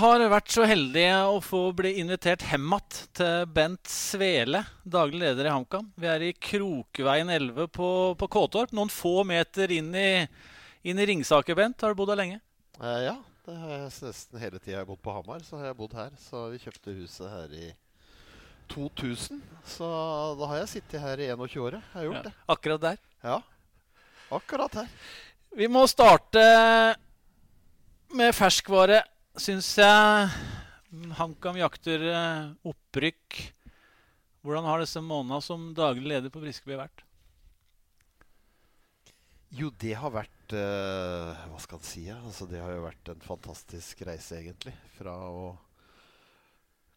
har vært så heldige å få bli invitert hjem igjen til Bent Svele, daglig leder i HamKam. Vi er i Krokveien 11 på, på Kåtorp, noen få meter inn i, inn i Ringsaker. Bent, har du bodd her lenge? Eh, ja, det har jeg nesten hele tida jeg har bodd på Hamar. Så har jeg bodd her. Så vi kjøpte huset her i 2000. Så da har jeg sittet her i 21 år. Jeg har gjort Ja, det. akkurat der. Ja, akkurat her. Vi må starte med ferskvare, syns jeg. HamKam jakter eh, opprykk. Hvordan har disse månedene som daglig leder på Briskeby vært? Jo, det har vært uh, Hva skal en si? Altså, det har jo vært en fantastisk reise, egentlig. Fra å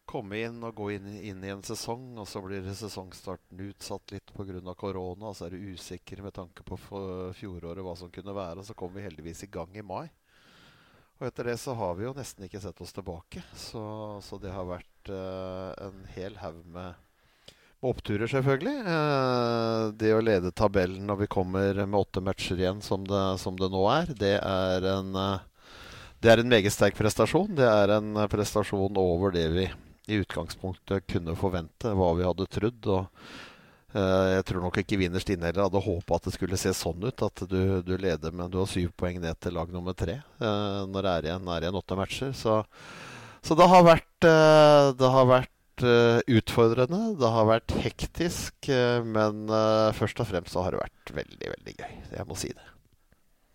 komme inn og gå inn, inn i en sesong, og så blir sesongstarten utsatt litt pga. korona. Og så er du usikker med tanke på fjoråret hva som kunne være. Og så kom vi heldigvis i gang i mai. Og etter det så har vi jo nesten ikke sett oss tilbake. Så, så det har vært uh, en hel haug med oppturer, selvfølgelig. Uh, det å lede tabellen når vi kommer med åtte matcher igjen, som det, som det nå er, det er en uh, det er en meget sterk prestasjon. Det er en prestasjon over det vi i utgangspunktet kunne forvente, hva vi hadde trodd. Og jeg tror nok ikke vinnerst inne heller hadde håpa at det skulle se sånn ut. At du, du leder, men du har syv poeng ned til lag nummer tre eh, når det er igjen, er igjen åtte matcher. Så, så det har vært, eh, det har vært eh, utfordrende. Det har vært hektisk. eh, men eh, først og fremst så har det vært veldig, veldig gøy. Jeg må si det.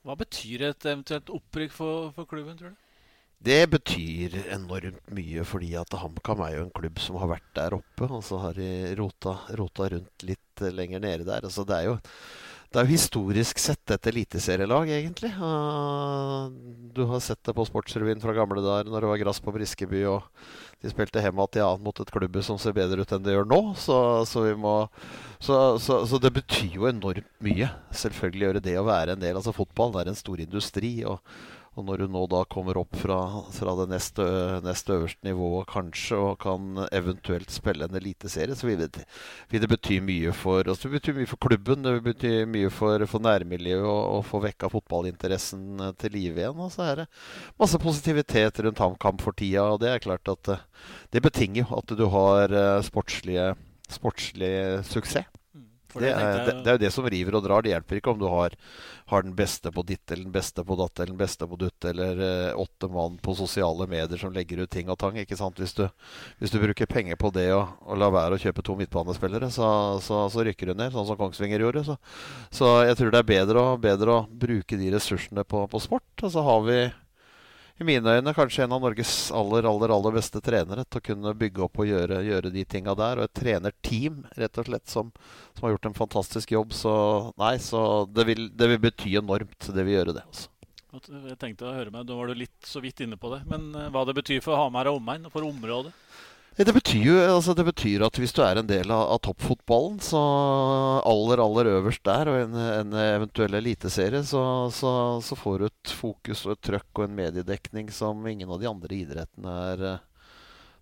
Hva betyr et eventuelt opprykk for, for klubben, tror du? Det betyr enormt mye, fordi at HamKam er jo en klubb som har vært der oppe, og så har de rota, rota rundt litt eh, lenger nede der. Altså det er jo det er jo historisk sett et eliteserielag, egentlig. Du har sett det på Sportsrevyen fra gamle dager når det var gress på Briskeby, og de spilte hjemme igjen ja, mot et klubb som ser bedre ut enn det gjør nå. Så, så, må, så, så, så det betyr jo enormt mye. Selvfølgelig gjør det det å være en del. Altså Fotballen er en stor industri. og og når du nå da kommer opp fra, fra det nest, ø- øverste nivået kanskje, og kan eventuelt spille en eliteserie, så vil det, vil det bety mye for altså det betyr mye for klubben. Det vil bety mye for, for nærmiljøet å få vekka fotballinteressen eh, til live igjen. Og så er det masse positivitet rundt HamKam for tida, og det er klart at eh, det betinger jo at du har eh, sportslige, sportslig suksess. Det er, jeg- det, det er jo det som river og drar. Det hjelper ikke om du har, har den beste på ditt eller den beste på datt eller den beste på dutt eller eh, åtte mann på sosiale medier som legger ut ting og tang. ikke sant? Hvis du, hvis du bruker penger på det og, og lar være å kjøpe to midtbanespillere, så, så, så rykker du ned, sånn som Kongsvinger gjorde. Så, så jeg tror det er bedre, og, bedre å bruke de ressursene på, på sport. Og så har vi i mine øyne kanskje en av Norges aller aller, aller beste trenere til å kunne bygge opp og gjøre, gjøre de tinga der. Og et trenerteam rett og slett som, som har gjort en fantastisk jobb. Så nei, så det vil, det vil bety enormt. Det vil gjøre det. Altså. Jeg tenkte å høre meg, Da var du litt så vidt inne på det. Men eh, hva det betyr for Hamar og omegn, for området? Det betyr jo altså det betyr at hvis du er en del av, av toppfotballen, så aller aller øverst der, og en, en eventuell eliteserie, så, så, så får du et fokus og et trøkk og en mediedekning som ingen av de andre idrettene er eh,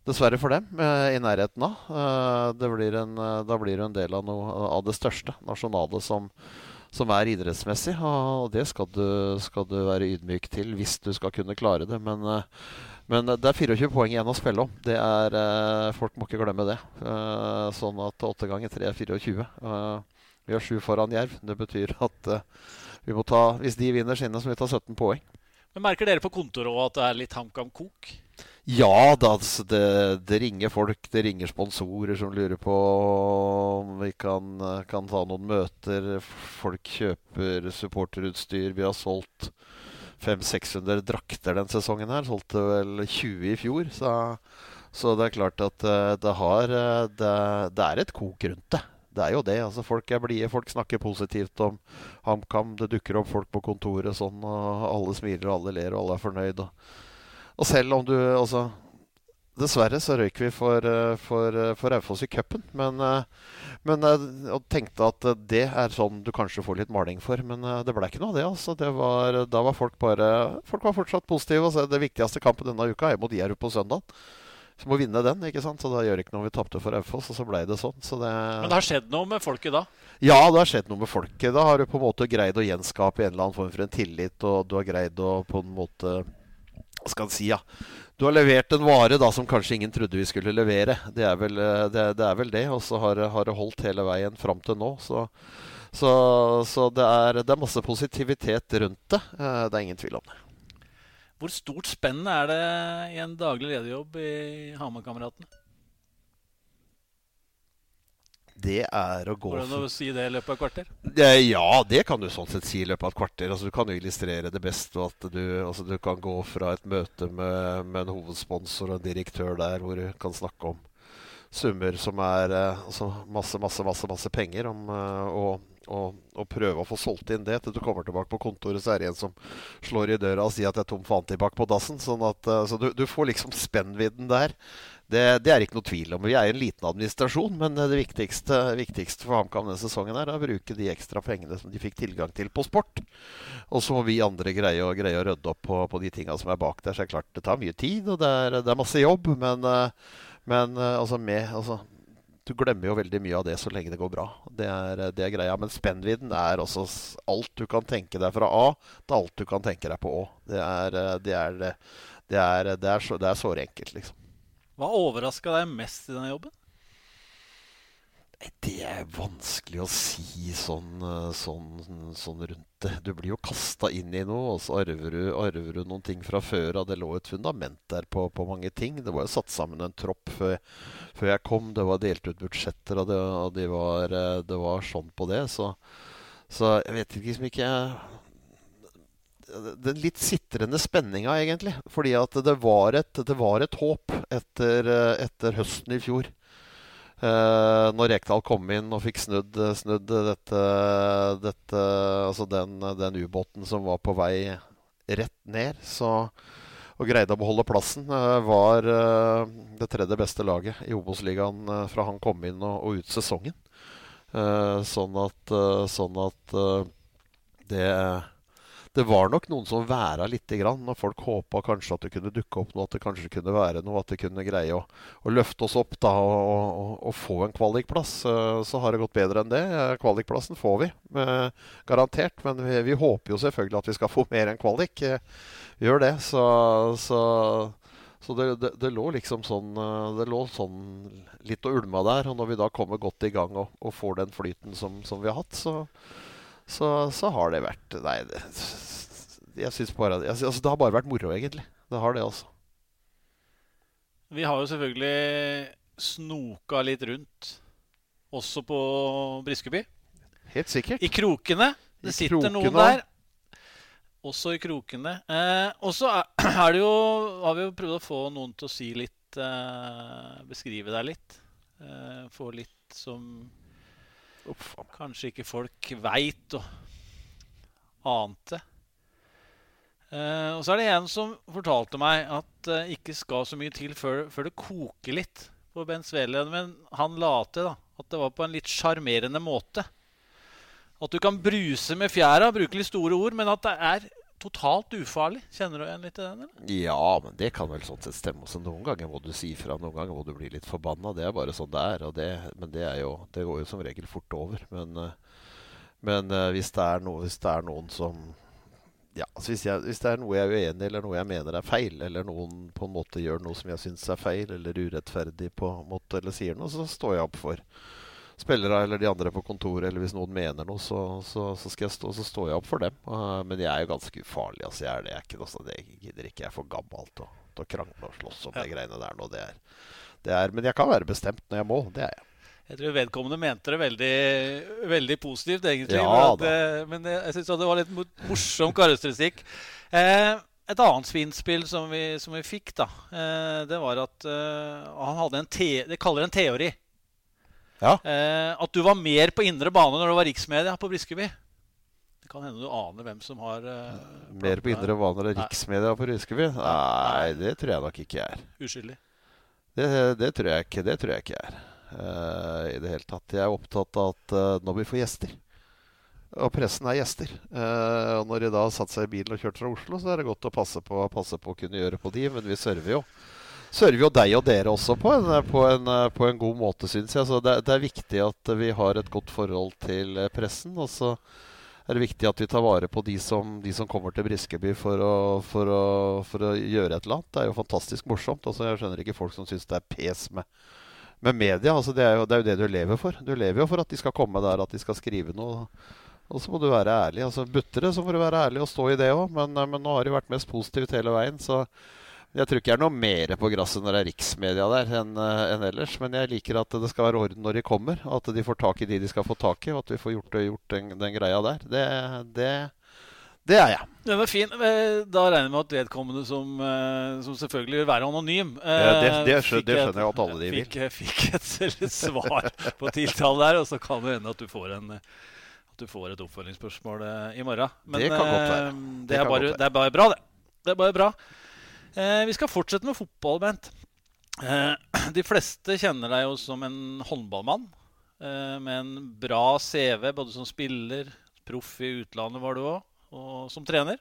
Dessverre for dem, eh, i nærheten av. Eh, blir en, da blir du en del av noe av det største nasjonale som, som er idrettsmessig. Og det skal du, skal du være ydmyk til hvis du skal kunne klare det. Men, men det er 24 poeng igjen å spille om. Det er, eh, folk må ikke glemme det. Eh, Sånn at 8 ganger 3 er 24. Eh, Vi har 7 foran Jerv. Det betyr at vi må ta, hvis de vinner sine, så må vi ta 17 poeng. Men Merker dere på kontoret også at det er litt HamKam-kok? Ja, da, altså, det, det ringer folk, det ringer sponsorer som lurer på om vi kan, kan ta noen møter. Folk kjøper supporterutstyr. Vi har solgt 500-600 drakter den sesongen her. Solgte vel 20 i fjor. Så, så det er klart at eh, det, har, eh, det, det er et kok rundt det. Det er jo det. altså Folk er blide. Folk snakker positivt om HamKam. Det dukker opp folk på kontoret sånn, og alle smiler og alle ler og alle er fornøyd. Og, og selv om du altså Dessverre så røyk vi for, eh, for, eh, for Raufoss i cupen. Men, eh, men og tenkte at det er sånn du kanskje får litt maling for. Men det ble ikke noe av det. altså det var, Da var folk bare Folk var fortsatt positive. Og så det viktigste kampen denne uka er mot Jerv på søndag. Så må vinne den, ikke sant? Så da gjør det ikke noe om vi tapte for Raufoss, og så ble det sånn. Så det, Men det har skjedd noe med folket da? ja, det har skjedd noe med folket. Da har du på en måte greid å gjenskape en eller annen form for en tillit, og du har greid å på en måte skal en si, ja. Du har levert en vare da som kanskje ingen trodde vi skulle levere. Det er vel eh, det. det. Og så har, har, det holdt hele veien fram til nå. Så, så, så det, er, det, er, masse positivitet rundt det. Eh, det er ingen tvil om det. Hvor stort spenn er det i en daglig lederjobb i Hamar-kameratene? Det er å gå Hvordan å si det i løpet av et kvarter? Ja, det kan du sånn sett si i løpet av et kvarter. Altså, du kan jo illustrere det best ved at du, altså, du, kan gå fra et møte med, med, en hovedsponsor og en direktør der, hvor du kan snakke om summer som er eh, altså, masse, masse, masse, masse penger, om, uh, og, og, og, prøve å få solgt inn det til du kommer tilbake på kontoret, så er det en som slår i døra og sier at det er tom for antibac på dassen. Sånn at, så du, du får liksom spennvidden der. Det, det, er ikke noe tvil om. Vi er en liten administrasjon, men det viktigste, viktigste for HamKam denne sesongen er å bruke de ekstra pengene som de fikk tilgang til på sport. Og så må vi andre greie, greie å rydde opp på, på de tinga som er bak der. Så det er klart det tar mye tid, og det er, det er masse jobb. Men, eh, men eh, altså med altså, du glemmer jo veldig mye av det så lenge det går bra. Det er, det er greia. Men spennvidden er også alt du kan tenke deg fra A til alt du kan tenke deg på Å. Det er, det er, det er, det er, så, det er såre enkelt, liksom. Hva overraska deg mest i denne jobben? Det er vanskelig å si sånn, eh, sånn, sånn rundt det. Du blir jo kasta inn i noe, og så arver du, arver du noen ting fra før av. Det lå et fundament der på, på, mange ting. Det var jo satt sammen en tropp før, før jeg kom. Det var delt ut budsjetter, og det, og de var, eh, det var, sånn på det. Så, så jeg vet liksom ikke den litt sitrende spenninga, egentlig. Fordi at det var et, det var et håp etter, etter, høsten i fjor. Eh, når Rekdal kom inn og fikk snudd, snudd dette, dette, Altså den, den ubåten som var på vei rett ned, så, og greide å beholde plassen, eh, var eh, det tredje beste laget i Obos-ligaen eh, fra han kom inn og, og ut sesongen. Eh, sånn at, eh, sånn at det det var nok noen som væra lite grann. Og folk håpa kanskje at det kunne dukke opp noe, at det kanskje kunne være noe. At det kunne greie å, å løfte oss opp da og, og, og få en kvalikplass. Så har det gått bedre enn det. Kvalikplassen får vi, garantert. Men vi, vi, håper jo selvfølgelig at vi skal få mer enn kvalik. Vi gjør det. Så, så, så det, det, det, lå liksom sånn Det lå sånn litt og ulma der. Og når vi da kommer godt i gang og, og får den flyten som, som vi har hatt, så så, så har det vært Nei, det, jeg syns bare jeg, altså, Det har bare vært moro, egentlig. Det har det, altså. Vi har jo selvfølgelig snoka litt rundt, også på Briskeby. Helt sikkert. I krokene. Det I sitter krokene. noen der. Også i krokene. Eh, og så Har vi jo prøvd å få noen til å si litt eh, Beskrive deg litt. Eh, få litt som Uff, kanskje ikke folk veit og ante. Uh, og så er det en som fortalte meg at det uh, ikke skal så mye til før, før det koker litt på Bent Svele. Men han la til da, at det var på en litt sjarmerende måte. At du kan bruse med fjæra, bruke litt store ord, men at det er totalt ufarlig. Kjenner du igjen litt i den? eller? Ja, men det kan vel sånn sett stemme. Så noen ganger må du si fra, noen ganger må du bli litt forbanna. Det er bare sånn det er. Det, men det, er jo, det, går jo som regel fort over. Men, eh, men eh, hvis, det noe, hvis, det er noen som ja, altså hvis, jeg, hvis, det er noe jeg er uenig i, eller noe jeg mener er feil, eller noen på en måte gjør noe som jeg syns er feil eller urettferdig, på en måte, eller sier noe, så står jeg opp for spillere eller de andre på kontoret, eller hvis noen mener noe, så, så, så skal jeg stå, så står jeg opp for dem. Uh, men jeg er jo ganske ufarlig. Altså, jeg er det. Jeg er ikke noe, det gidder ikke. Jeg er for gammel til å, krangle og slåss om ja. de greiene der nå. Det er, det er, men jeg kan være bestemt når jeg må. Det er jeg. Jeg tror vedkommende mente det veldig, veldig positivt, egentlig. Ja, men, det, men jeg syns det var litt morsom karakteristikk. Eh, et annet svinspill som vi, som vi fikk, da, eh, det var at eh, han hadde en te, Det kaller en teori. Ja. Eh, at du var mer på indre bane når det var riksmedia på Briskeby. Det kan hende du aner hvem som har eh, Mer på indre bane når riksmedia på Briskeby? Nei, det tror jeg nok ikke jeg er. Uskyldig? Det, det, tror jeg ikke, det tror jeg ikke jeg er. Uh, I det hele tatt. Jeg er opptatt av at uh, når vi får gjester Og pressen er gjester. Uh, og når de da har satt seg i bilen og kjørt fra Oslo, så er det godt å passe på, passe på å kunne gjøre på de, men vi server jo server jo deg og dere også på en, på en, på en god måte, syns jeg. Så det, det, er viktig at vi har et godt forhold til pressen. Og så er det viktig at vi tar vare på de som, de som kommer til Briskeby for å, for, å, for å, gjøre et eller annet. Det er jo fantastisk morsomt. Altså, jeg skjønner ikke folk som syns det er pes med, med media. Altså, det, er jo, det, er jo, det du lever for. Du lever jo for at de skal komme der, at de skal skrive noe. Og så må du være ærlig. Altså, Butter det, så får du være ærlig og stå i det òg. Men, men, nå har de vært mest positivt hele veien. så jeg tror ikke jeg er noe mer på gresset når det er riksmedia der enn en ellers. Men jeg liker at det skal være orden når de kommer. At de får tak i de de skal få tak i. Og at vi får gjort, gjort den, den, greia der. Det, det, det, er jeg. Den var fin. Da regner jeg med at vedkommende som, som selvfølgelig vil være anonym ja, det, det, skjønner jeg at alle de vil. Fikk, fikk et, et svar på tiltale der, og så kan det hende at du får en du får et oppfølgingsspørsmål i morgen. Men det kan godt være. Det, er bare, det er bare bra, det. Det er bare bra. Eh, vi skal fortsette med fotball, Bent. Eh, de fleste kjenner deg jo som en håndballmann eh, med en bra CV, både som spiller, proff i utlandet var du òg, og som trener.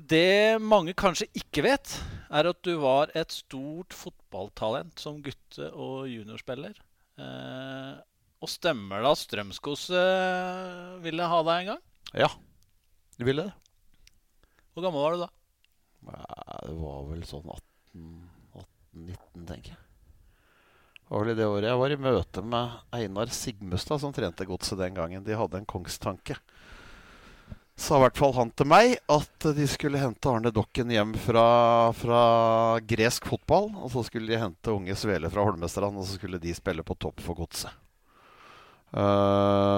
Det mange kanskje ikke vet, er at du var et stort fotballtalent som gutte- og juniorspiller. Eh, og stemmer det at Strømskos eh, ville ha deg en gang? Ja, de ville det. Hvor gammel var du da? Det var vel sånn 18-19, tenker jeg. Det var vel i det året jeg var i møte med Einar Sigmustad, som trente godset den gangen. De hadde en kongstanke. Sa i hvert fall han til meg at de skulle hente Arne Dokken hjem fra, fra gresk fotball. Og så skulle de hente unge Svele fra Holmestrand, og så skulle de spille på topp for godset. Uh,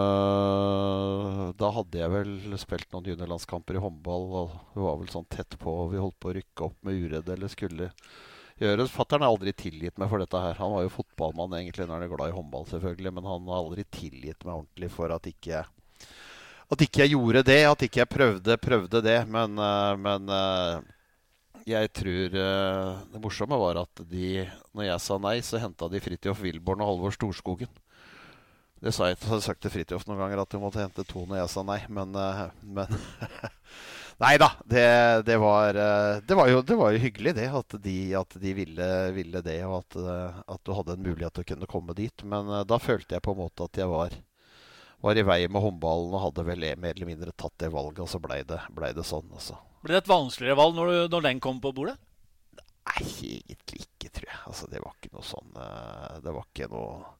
da hadde jeg vel spilt noen juniorlandskamper i håndball. Og det var vel sånn tett på. Vi holdt på å rykke opp med uredd eller skulle gjøre Fattern har aldri tilgitt meg for dette her. Han var jo fotballmann egentlig når han er glad i håndball, selvfølgelig. Men han har aldri tilgitt meg ordentlig for at ikke at ikke jeg gjorde det. At ikke jeg prøvde, prøvde det. Men, uh, men uh, jeg tror Det morsomme var at de, når jeg sa nei, så henta de Fridtjof Wilborn og Halvor Storskogen. Det sa jeg, hadde sagt til Fridtjof noen ganger, at du måtte hente to når jeg sa nei. Men, eh, men Nei da. Det, det, var, eh, det, var jo, det, var, jo, hyggelig, det. At de, at de ville, ville, det, og at, eh, at, du hadde en mulighet til å kunne komme dit. Men da følte jeg på en måte at jeg var, var i vei med håndballen og hadde vel mer eller mindre tatt det valget, og så blei det, ble det sånn. Altså. Ble det et vanskeligere valg når, du, når, den kom på bordet? Nei, egentlig ikke, tror jeg. Altså, det var ikke noe sånn Det var ikke noe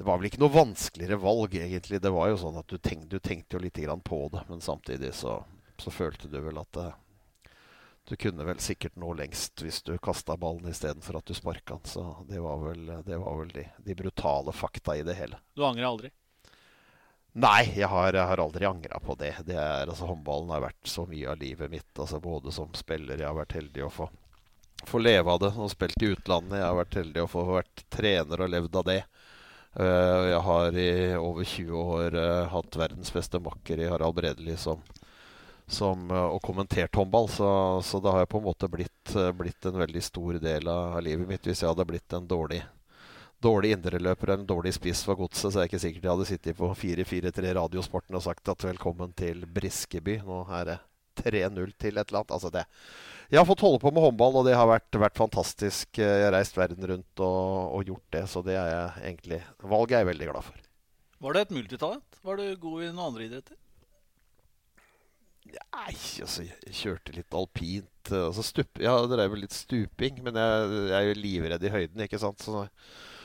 det var vel ikke noe vanskeligere valg, egentlig. Det var jo sånn at du, tenk, du tenkte jo litt på det, men samtidig så, så følte du vel at det, du kunne vel sikkert nå lengst hvis du kasta ballen istedenfor at du sparka den. Så det var vel, det var vel de, de, brutale fakta i det hele. Du angrer aldri? Nei, jeg har, jeg har aldri angra på det. det er, altså, håndballen har vært så mye av livet mitt. Altså, både som spiller, jeg har vært heldig å få, få leve av det, og spilt i utlandet. Jeg har vært heldig å få vært trener og levd av det. Eh, jeg har i over 20 år eh, hatt verdens beste makker i Harald Bredeli som, som, eh, og kommentert håndball. Så, så, det har på en måte blitt, blitt, en veldig stor del av livet mitt. Hvis jeg hadde blitt en dårlig, dårlig indreløper eller en dårlig spiss for godset, så er jeg ikke sikkert jeg hadde sittet på 4-4-3 Radiosporten og sagt at velkommen til Briskeby. Nå er det 3-0 til et eller annet. Altså det jeg har fått holde på med håndball, og det har vært, vært fantastisk. Jeg har reist verden rundt og, og, gjort det, så det er jeg egentlig valget er jeg veldig glad for. Var det et multitalent? Var du god i noen andre idretter? Nei, altså Jeg kjørte litt alpint. Altså stup, jeg drev litt stuping, men jeg, jeg, er jo livredd i høyden, ikke sant. Så,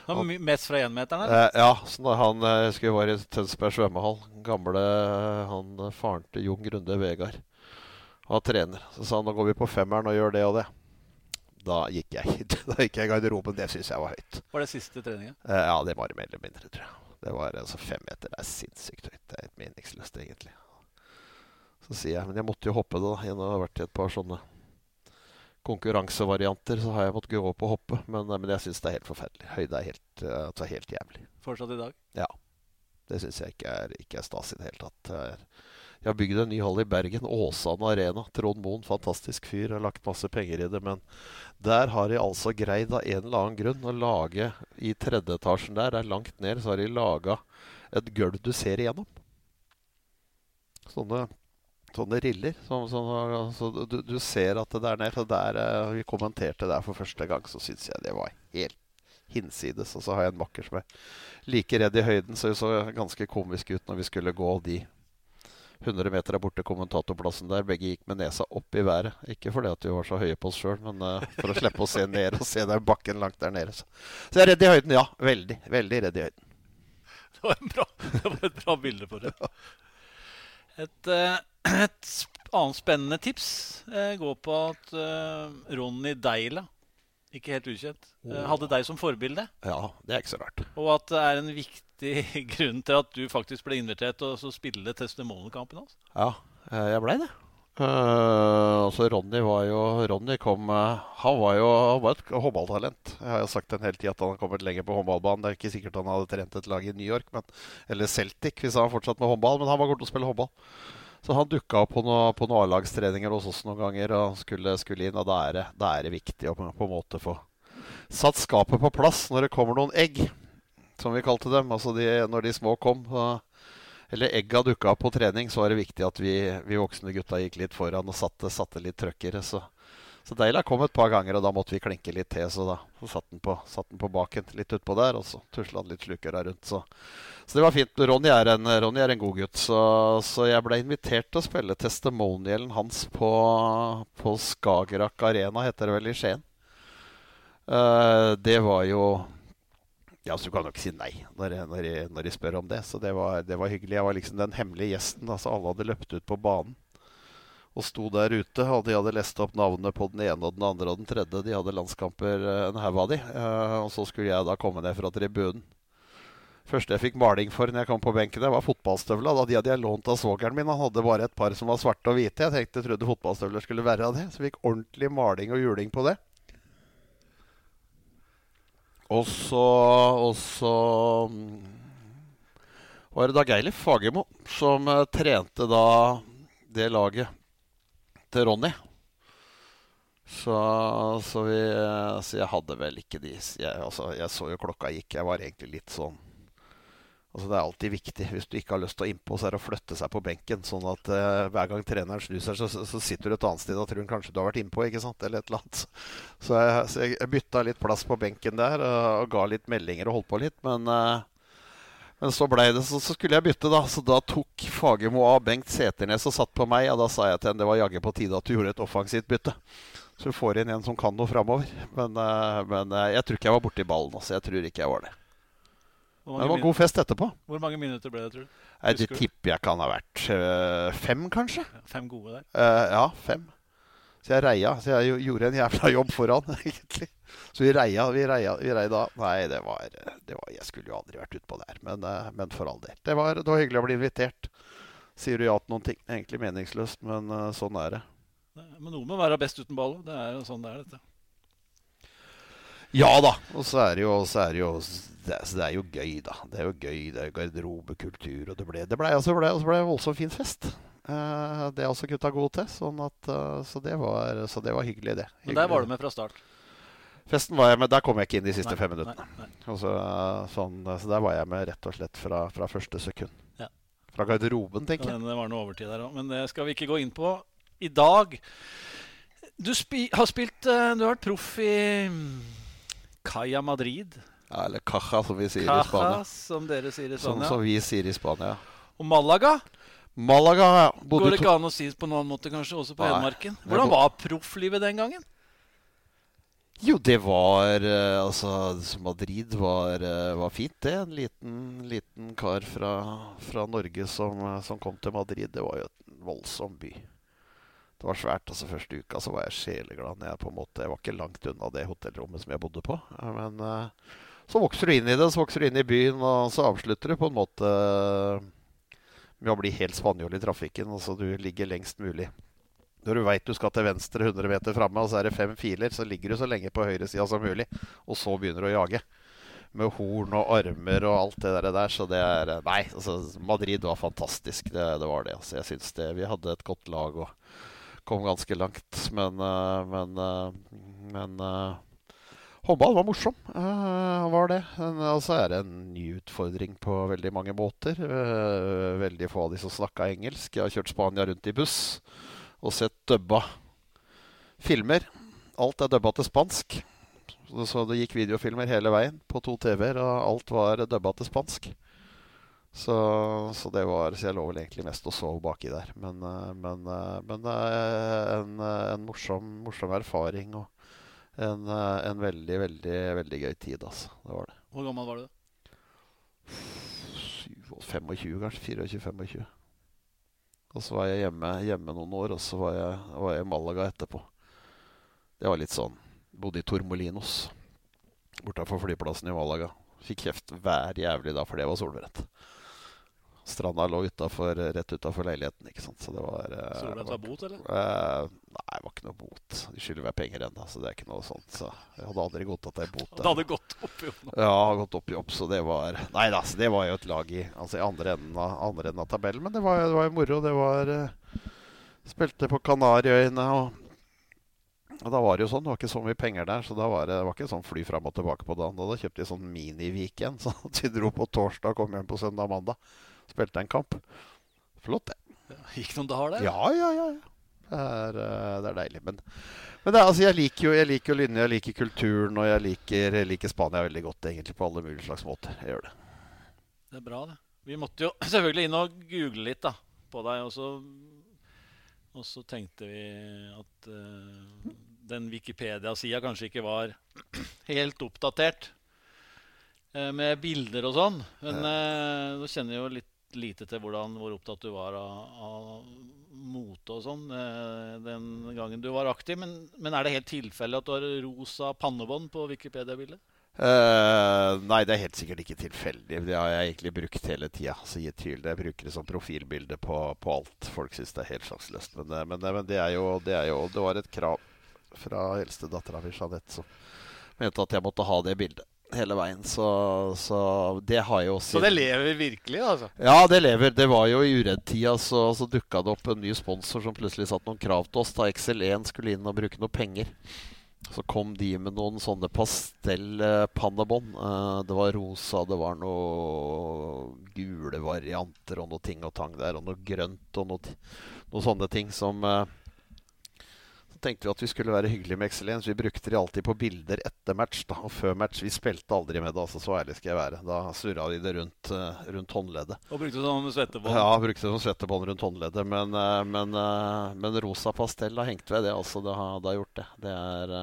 han, mest fra énmeteren? Eh, ja. Så når han jeg husker vi var i Tønsberg svømmehall. Gamle han faren til Jon Grunde Vegard av trener. Så sa han nå går vi på femmeren og gjør det og det. Da gikk jeg Da gikk jeg i garderoben. Det syns jeg var høyt. Var det siste treninga? Eh, ja, det var mer eller mindre, tror jeg. Det var altså fem meter. Det er sinnssykt høyt. Det er helt meningsløst, egentlig. Så sier jeg Men jeg måtte jo hoppe det, da. Jeg har vært i et par sånne konkurransevarianter, så har jeg måttet gå opp og hoppe. Men, men jeg syns det er helt forferdelig. Høyde er helt, altså helt jævlig. Fortsatt i dag? Ja. Det syns jeg ikke er, ikke er stas i det hele tatt. Det er jeg har bygd en ny hall i Bergen, Åsane Arena. Trond Moen, fantastisk fyr, har lagt masse penger i det. Men der har de altså greid av en eller annen grunn å lage I tredje etasjen der, er langt ned, så har de laga et gulv du ser igjennom. Sånne, sånne riller. Så, så, så du, du, ser at det er nede. Der eh, vi kommenterte der for første gang, så syns jeg det var helt hinsides. Og så har jeg en makker som er like redd i høyden, så det så ganske komisk ut når vi skulle gå de 100 meter er borte kommentatorplassen der. Begge gikk med nesa opp i været. Ikke fordi at vi var så høye på oss sjøl, men uh, for å slippe å se ned og se den bakken langt der nede. Så. så jeg er redd i høyden, ja. Veldig, veldig redd i høyden. Det var, bra, det var et bra bilde på det. Et, uh, et annet spennende tips uh, går på at Ronny Deila ikke helt ukjent. Hadde deg som forbilde. Ja, det er ikke så rart. Og at det er en viktig grunn til at du faktisk ble invitert til å spille testimonialkampen hans. Ja, eh, jeg blei det. Uh, altså Ronny var jo Ronny kom uh, Han var jo han var et håndballtalent. Jeg har jo sagt en hel tid at han har kommet lenger på håndballbanen. Det er ikke sikkert han hadde trent et lag i New York, men, eller Celtic, hvis han fortsatt med håndball. Men han var god til å spille håndball. Så han dukka opp på noen noe A-lagstreninger hos oss noen ganger og skulle, skulle inn. Og det, da er det viktig å på en måte få satt skapet på plass når det kommer noen egg, som vi kalte dem. Altså de, når de små kom. eller egga dukka opp på trening, så var det viktig at vi, vi voksne gutta gikk litt foran og satte, satte litt trøkkere. Så, så Deila kom et par ganger, og da måtte vi klinke litt til. Så da så satt den på, satt den på baken litt utpå der, og så tusla han litt slukøra rundt. Så så det var fint. Ronny er en, Ronny er en god gutt. Så, så, jeg ble invitert til å spille testimonialen hans på, på Skagerrak Arena, heter det vel, i Skien. Uh, det var jo Ja, så du kan jo ikke si nei når, når, når de spør om det. Så det var, det var, hyggelig. Jeg var liksom den hemmelige gjesten. Altså Alle hadde løpt ut på banen og sto der ute. Og de hadde lest opp navnene på den ene og den andre og den tredje. De hadde landskamper, eh, en haug av de. Uh, og så skulle jeg da komme ned fra tribunen første jeg fikk maling for når jeg kom på benken, var fotballstøvla. Da de hadde jeg lånt av svogeren min. Han hadde bare et par som var svarte og hvite. Jeg tenkte, jeg trodde fotballstøvler skulle være av det. Så jeg fikk ordentlig maling og juling på det. Og så, og så mm, var det da Geilif Fagermo som uh, trente da det laget til Ronny. Så, så, vi, så, jeg hadde vel ikke de jeg, altså, jeg så jo klokka gikk. Jeg var egentlig litt sånn Altså Det er alltid viktig. Hvis du ikke har lyst til å innpå, så er det å flytte seg på benken. Sånn at uh, hver gang treneren snur seg, så, så, sitter du et annet sted og tror kanskje du har vært innpå. ikke sant? Eller et eller annet. Så jeg, så jeg bytta litt plass på benken der uh, og ga litt meldinger og holdt på litt. Men, uh, men så blei det, så, så, skulle jeg bytte, da. Så da tok Fagermo av Bengt Seternes og satt på meg. Og da sa jeg til henne det var jaggu på tide at du gjorde et offensivt bytte. Så du får inn en som kan noe framover. Men, men jeg tror ikke jeg var borti ballen. Altså. Jeg tror ikke jeg var det. Det var god fest etterpå. Hvor mange minutter ble det, tror du? Nei, det tipper jeg kan ha vært uh, fem, kanskje. Ja, fem gode der? Uh, ja, fem. Så jeg reia. Så jeg gjorde en jævla jobb foran, egentlig. Så vi reia, vi reia, vi reia da. Nei, det var, det var, Jeg skulle jo aldri vært utpå der, men, uh, men, for all del. Det var, det var, hyggelig å bli invitert. Sier du ja til noen ting. Egentlig meningsløst, men sånn er det. Men noe med å være best uten ball. Det er jo sånn det er, dette. Ja da. Og så er det jo, er det, jo det, det, er jo gøy, da. Det er jo gøy. Det er garderobekultur. Og det ble, det ble, altså, ble, altså ble voldsomt fin fest. Uh, det er også gutta gode til. Sånn at, uh, så, det var, så, det var, hyggelig, det. Hyggelig. Men der var du med fra start? Festen var jeg med, Der kom jeg ikke inn de siste nei, fem minuttene. Nei, nei. Så, uh, sånn, så, der var jeg med rett og slett fra, fra første sekund. Ja. Fra garderoben, tenker jeg. Ja, det var noe overtid der òg, men det skal vi ikke gå inn på i dag. Du spi, har spilt Du har vært proff i Caya Madrid. Ja, eller Caja, som vi sier Caja, i Spania. Som dere sier i Spania. Som, som vi sier i Spania. Og Malaga? Malaga, ja. Bodde Går det ikke an å si på noen måte, kanskje, også på Hedmarken? Hvordan var profflivet den gangen? Jo, det var eh, Altså, Madrid var, eh, var fint, det. En liten, liten kar fra, fra Norge som, som, kom til Madrid. Det var jo en voldsom by det var svært. altså Første uka så var jeg sjeleglad. Jeg, på en måte, jeg var ikke langt unna det hotellrommet som jeg bodde på. Men uh, så vokser du inn i det, så vokser du inn i byen, og så avslutter du på en måte med å bli helt spanjol i trafikken. Altså du ligger lengst mulig. Når du veit du skal til venstre 100 meter framme, og så er det fem filer, så ligger du så lenge på høyresida som mulig. Og så begynner du å jage. Med horn og armer og alt det der. Så det er Nei, altså Madrid var fantastisk. Det, det var det. Altså, jeg syns det. Vi hadde et godt lag. og kom ganske langt. Men, eh, men, eh, men eh, håndball var morsom. var det. Og så er det en ny utfordring på veldig mange måter. veldig få av de som snakka engelsk. Jeg har kjørt Spania rundt i buss og sett dubba filmer. Alt er dubba til spansk. Så det gikk videofilmer hele veien på to TV-er, og alt var dubba til spansk. Så, så, det var Så jeg lå vel egentlig mest og sov baki der. Men, eh, men, eh, men en, en morsom, morsom, erfaring og en, en, veldig, veldig, veldig gøy tid, altså. Det var det. Hvor gammel var du? 25, kanskje. 24-25. Og så var jeg hjemme, hjemme, noen år, og så var jeg, var jeg i Malaga etterpå. Det var litt sånn Bodde i Tormolinos bortafor flyplassen i Malaga. Fikk kjeft hver jævlig da for det var solbrent. Stranda lå utenfor, rett utafor leiligheten. ikke sant? Så det var eh, Solbrent var bot, eller? Eh, nei, det var ikke noe bot. De skylder meg penger ennå, så det er ikke noe sånt. Så jeg hadde aldri godtatt ei bot. Det hadde gått opp i opp? Ja, gått opp i opp, så det var Nei da, det var jo et lag i altså i andre enden av, andre enden av tabellen. Men det var, det var jo moro. Det var uh, Spilte på Kanariøyene og og da var det jo sånn, det var ikke så mye penger der, så da var det, det var ikke sånn fly fram og tilbake på dagen. Da kjøpte de sånn mini-weekend, så vi dro på torsdag og kom hjem på søndag og mandag. Spilte en kamp. Flott, det. Ja, gikk noen dager der? Ja, ja, ja. Det er, eh, det er deilig. Men, men det, altså, jeg liker jo jeg liker Lynne, jeg liker kulturen, og jeg liker, jeg liker, Spania veldig godt, egentlig, på alle mulige slags måter. Jeg gjør det. Det er bra, det. Vi måtte jo selvfølgelig inn og google litt da, på deg. Og så, og så tenkte vi at uh, den Wikipedia-sida kanskje ikke var helt oppdatert uh, med bilder og sånn. Men uh, nå kjenner jeg jo litt lite til hvordan, hvor opptatt du var av, av mote og sånn eh, den gangen du var aktiv. Men, men, er det helt tilfelle at du har rosa pannebånd på Wikipedia-bildet? Uh, nei, det er helt sikkert ikke tilfeldig. Det har jeg egentlig brukt hele tida. Altså, jeg bruker det som profilbilde på, på alt. Folk syns det er helt sjanseløst. Men, men, men det, er jo, det, er jo, det var et krav fra eldstedattera mi, Jeanette, som mente at jeg måtte ha det bildet hele veien. Så, så, det har jo også Så det lever virkelig, altså? Ja, det lever. Det var jo i uredd-tida så, så dukka det opp en ny sponsor som plutselig satte noen krav til oss da XL1 skulle inn og bruke noe penger. Så kom de med noen sånne pastellpannebånd. Eh, det var rosa, det var noen gule varianter og noe ting og tang der. Og noe grønt og noe, noe sånne ting som eh, tenkte vi at vi skulle være hyggelige med Excellence. Vi brukte de alltid på bilder etter match. Da. Og før match Vi spilte aldri med det, altså, så ærlig skal jeg være. Da surra vi det rundt, uh, rundt håndleddet. Og brukte sånn svettebånd? Ja, brukte sånn svettebånd rundt håndleddet. Men, uh, men, uh, men, rosa pastell har hengt ved det, altså. Det har, det har gjort det. Det er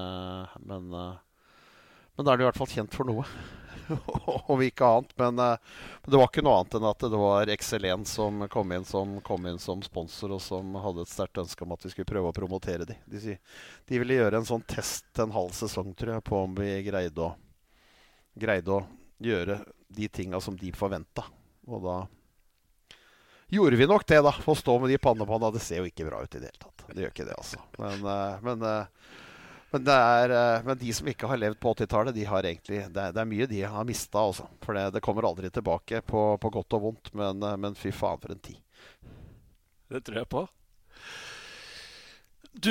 Men, men da er det i hvert fall kjent for noe. og ikke annet. Men, uh, det var ikke noe annet enn at det var XL1 som kom inn som, kom inn som sponsor, og som hadde et sterkt ønske om at vi skulle prøve å promotere de. De, de ville gjøre en sånn test en halv sesong, tror jeg, på om vi greide å, greide å gjøre de tinga som de forventa. Og da gjorde vi nok det, da. Å stå med de pannepanna. Det ser jo ikke bra ut i det hele tatt. Det gjør ikke det, altså. Men, uh, men uh, men, er, eh, men, de som ikke har levd på 80-tallet, de har egentlig det er, det er, mye de har mista. Altså. For det, det, kommer aldri tilbake på, på godt og vondt. Men, eh, men, fy faen, for en tid. Det tror jeg på. Du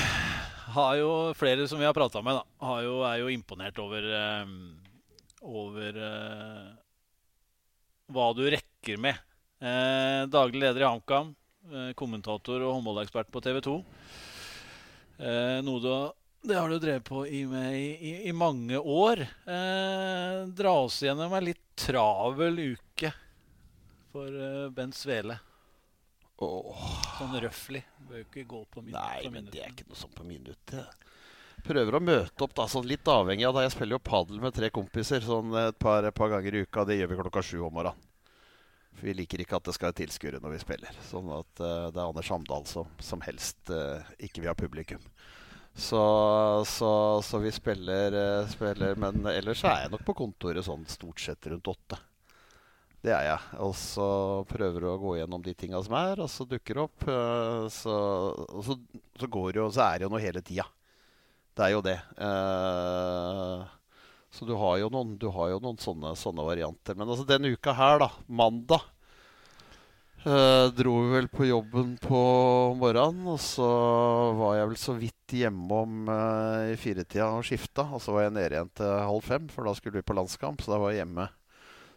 har jo flere som vi har prata med, da, jo, er jo imponert over, um, over hva du rekker med. Daglig leder i HamKam, kommentator og håndballekspert på TV 2. Eh, noe du, det har du drevet på i, i, i mange år. Eh, dra oss gjennom en litt travel uke for eh, Bent Svele. Oh. Sånn røfflig. Bør ikke gå på minutt. Nei, men det er ikke noe sånn på minuttet. Prøver å møte opp, da, sånn litt avhengig av det. Jeg spiller jo padel med tre kompiser sånn et par, et par ganger i uka. Det gjør vi klokka sju om morgenen. Vi liker ikke at det skal være tilskuere når vi spiller. Sånn at uh, det er Anders Hamdal som, som helst uh, ikke vil ha publikum. Så, så, så vi spiller, uh, spiller, Men ellers er jeg nok på kontoret sånn stort sett rundt åtte. Det er jeg. Og så prøver du å gå gjennom de tinga som er, og så dukker det opp. Så, så, så, går jo, så er det jo noe hele tida. Det er jo det. Uh, så du har jo noen, har jo noen sånne, sånne, varianter. Men altså denne uka her, da, mandag, eh, dro vi vel på jobben på morgenen. Og så var jeg vel så vidt hjemom eh, i firetida og skifta. Og så var jeg nede igjen til halv fem, for da skulle vi på landskamp. Så da var jeg hjemme.